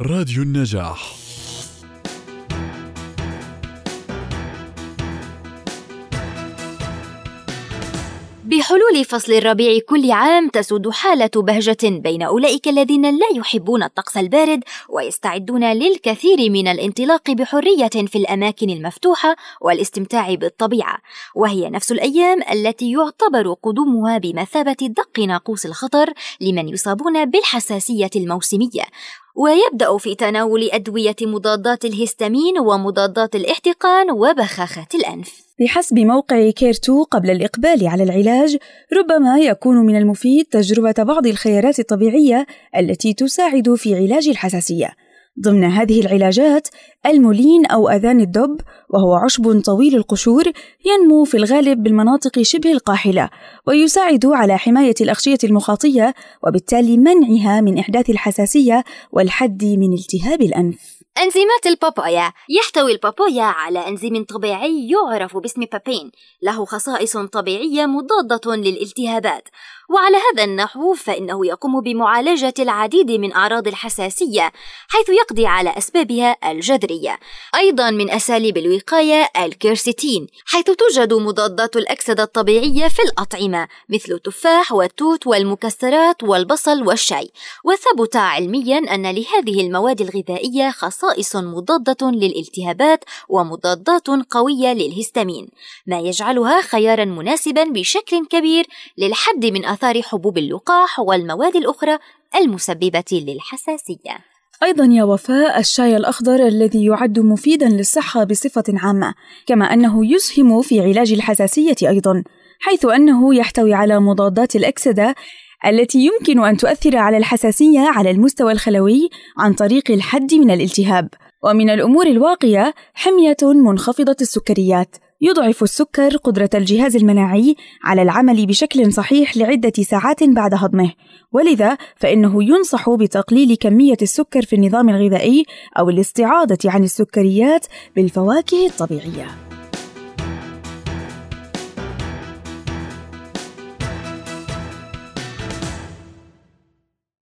راديو النجاح. بحلول فصل الربيع كل عام تسود حالة بهجة بين أولئك الذين لا يحبون الطقس البارد ويستعدون للكثير من الانطلاق بحرية في الأماكن المفتوحة والاستمتاع بالطبيعة، وهي نفس الأيام التي يعتبر قدومها بمثابة دق ناقوس الخطر لمن يصابون بالحساسية الموسمية، ويبدأ في تناول أدوية مضادات الهستامين ومضادات الاحتقان وبخاخة الأنف. بحسب موقع كيرتو قبل الإقبال على العلاج ربما يكون من المفيد تجربة بعض الخيارات الطبيعية التي تساعد في علاج الحساسية. ضمن هذه العلاجات المولين أو أذان الدب وهو عشب طويل القشور ينمو في الغالب بالمناطق شبه القاحلة ويساعد على حماية الأغشية المخاطية وبالتالي منعها من إحداث الحساسية والحد من التهاب الأنف. أنزيمات البابايا. يحتوي البابايا على أنزيم طبيعي يعرف باسم بابين. له خصائص طبيعية مضادة للالتهابات. وعلى هذا النحو فإنه يقوم بمعالجة العديد من أعراض الحساسية حيث يقضي على أسبابها الجذرية. أيضا من أساليب الوقاية الكيرسيتين حيث توجد مضادات الأكسدة الطبيعية في الأطعمة مثل التفاح والتوت والمكسرات والبصل والشاي. وثبت علميا أن لهذه المواد الغذائية خصائص مضادة للالتهابات ومضادات قوية للهستامين ما يجعلها خيارا مناسبا بشكل كبير للحد من آثار حبوب اللقاح والمواد الأخرى المسببة للحساسية. أيضا يا وفاء الشاي الأخضر الذي يعد مفيدا للصحة بصفة عامة، كما أنه يسهم في علاج الحساسية أيضا، حيث أنه يحتوي على مضادات الأكسدة التي يمكن أن تؤثر على الحساسية على المستوى الخلوي عن طريق الحد من الالتهاب. ومن الأمور الواقية حمية منخفضة السكريات يضعف السكر قدرة الجهاز المناعي على العمل بشكل صحيح لعدة ساعات بعد هضمه، ولذا فإنه ينصح بتقليل كمية السكر في النظام الغذائي أو الاستعاضة عن السكريات بالفواكه الطبيعية.